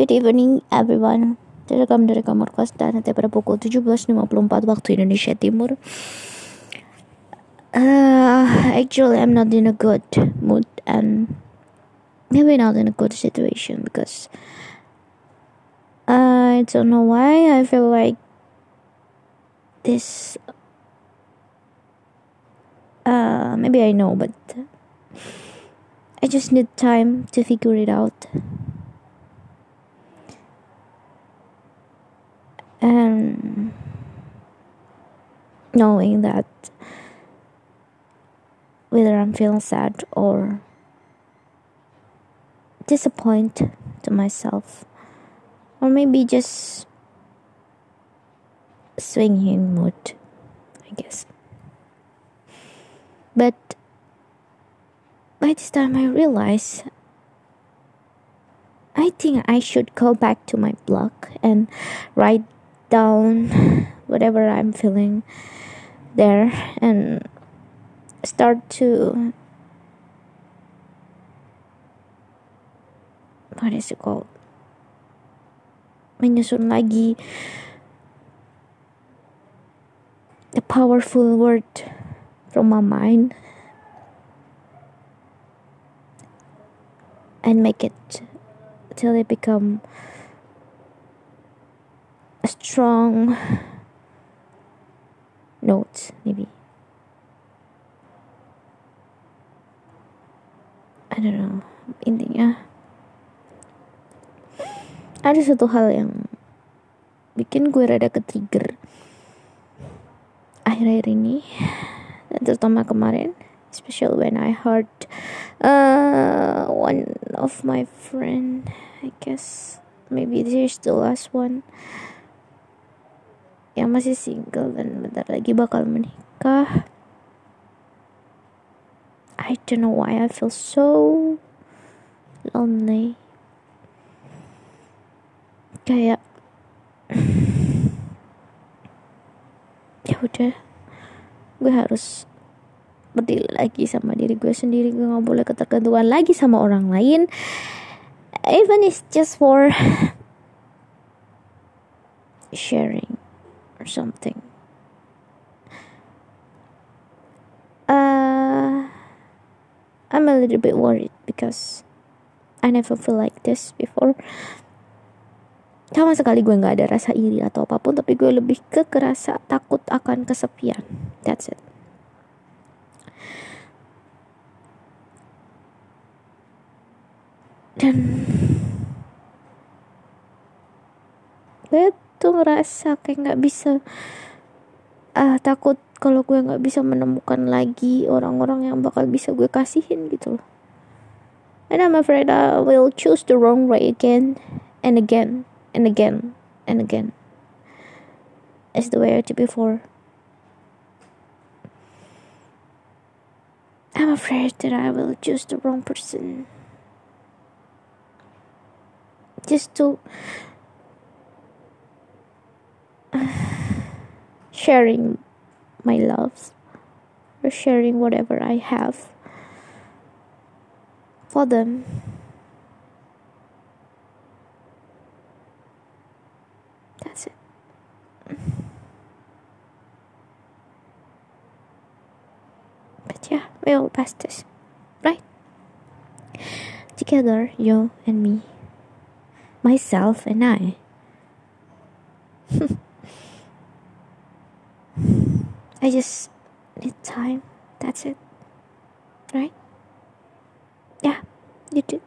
Good evening everyone. Direkam dari kamar kos dan nanti pada pukul 17.54 waktu Indonesia Timur. Uh, actually, I'm not in a good mood and maybe not in a good situation because I don't know why I feel like this. Uh, maybe I know, but I just need time to figure it out. And knowing that whether I'm feeling sad or disappointed to myself, or maybe just swinging mood, I guess. But by this time, I realize I think I should go back to my blog and write down whatever I'm feeling there and start to what is it called? Menyusun lagi the powerful word from my mind and make it till it become strong note maybe. I don't know. Intinya ada satu hal yang bikin gue rada ke trigger akhir-akhir ini dan terutama kemarin especially when I heard uh, one of my friend I guess maybe this is the last one yang masih single dan bentar lagi bakal menikah. I don't know why I feel so lonely. Kayak ya udah. Gue harus berdiri lagi sama diri gue sendiri. Gue nggak boleh ketergantungan lagi sama orang lain. Even it's just for sharing or something. Uh, I'm a little bit worried because I never feel like this before. Sama sekali gue nggak ada rasa iri atau apa pun tapi gue lebih ke kerasa takut akan kesepian. That's it. Dan gue ngerasa kayak nggak bisa uh, takut kalau gue nggak bisa menemukan lagi orang-orang yang bakal bisa gue kasihin gitu loh and I'm afraid I will choose the wrong way again and again and again and again as the way I did before. I'm afraid that I will choose the wrong person. Just to sharing my loves or sharing whatever I have for them. That's it. But yeah, we all pass this, right? Together, you and me, myself and I. I just need time. That's it. Right? Yeah, you do.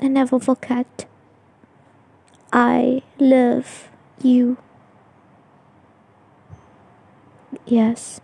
And never forget. I love you. Yes.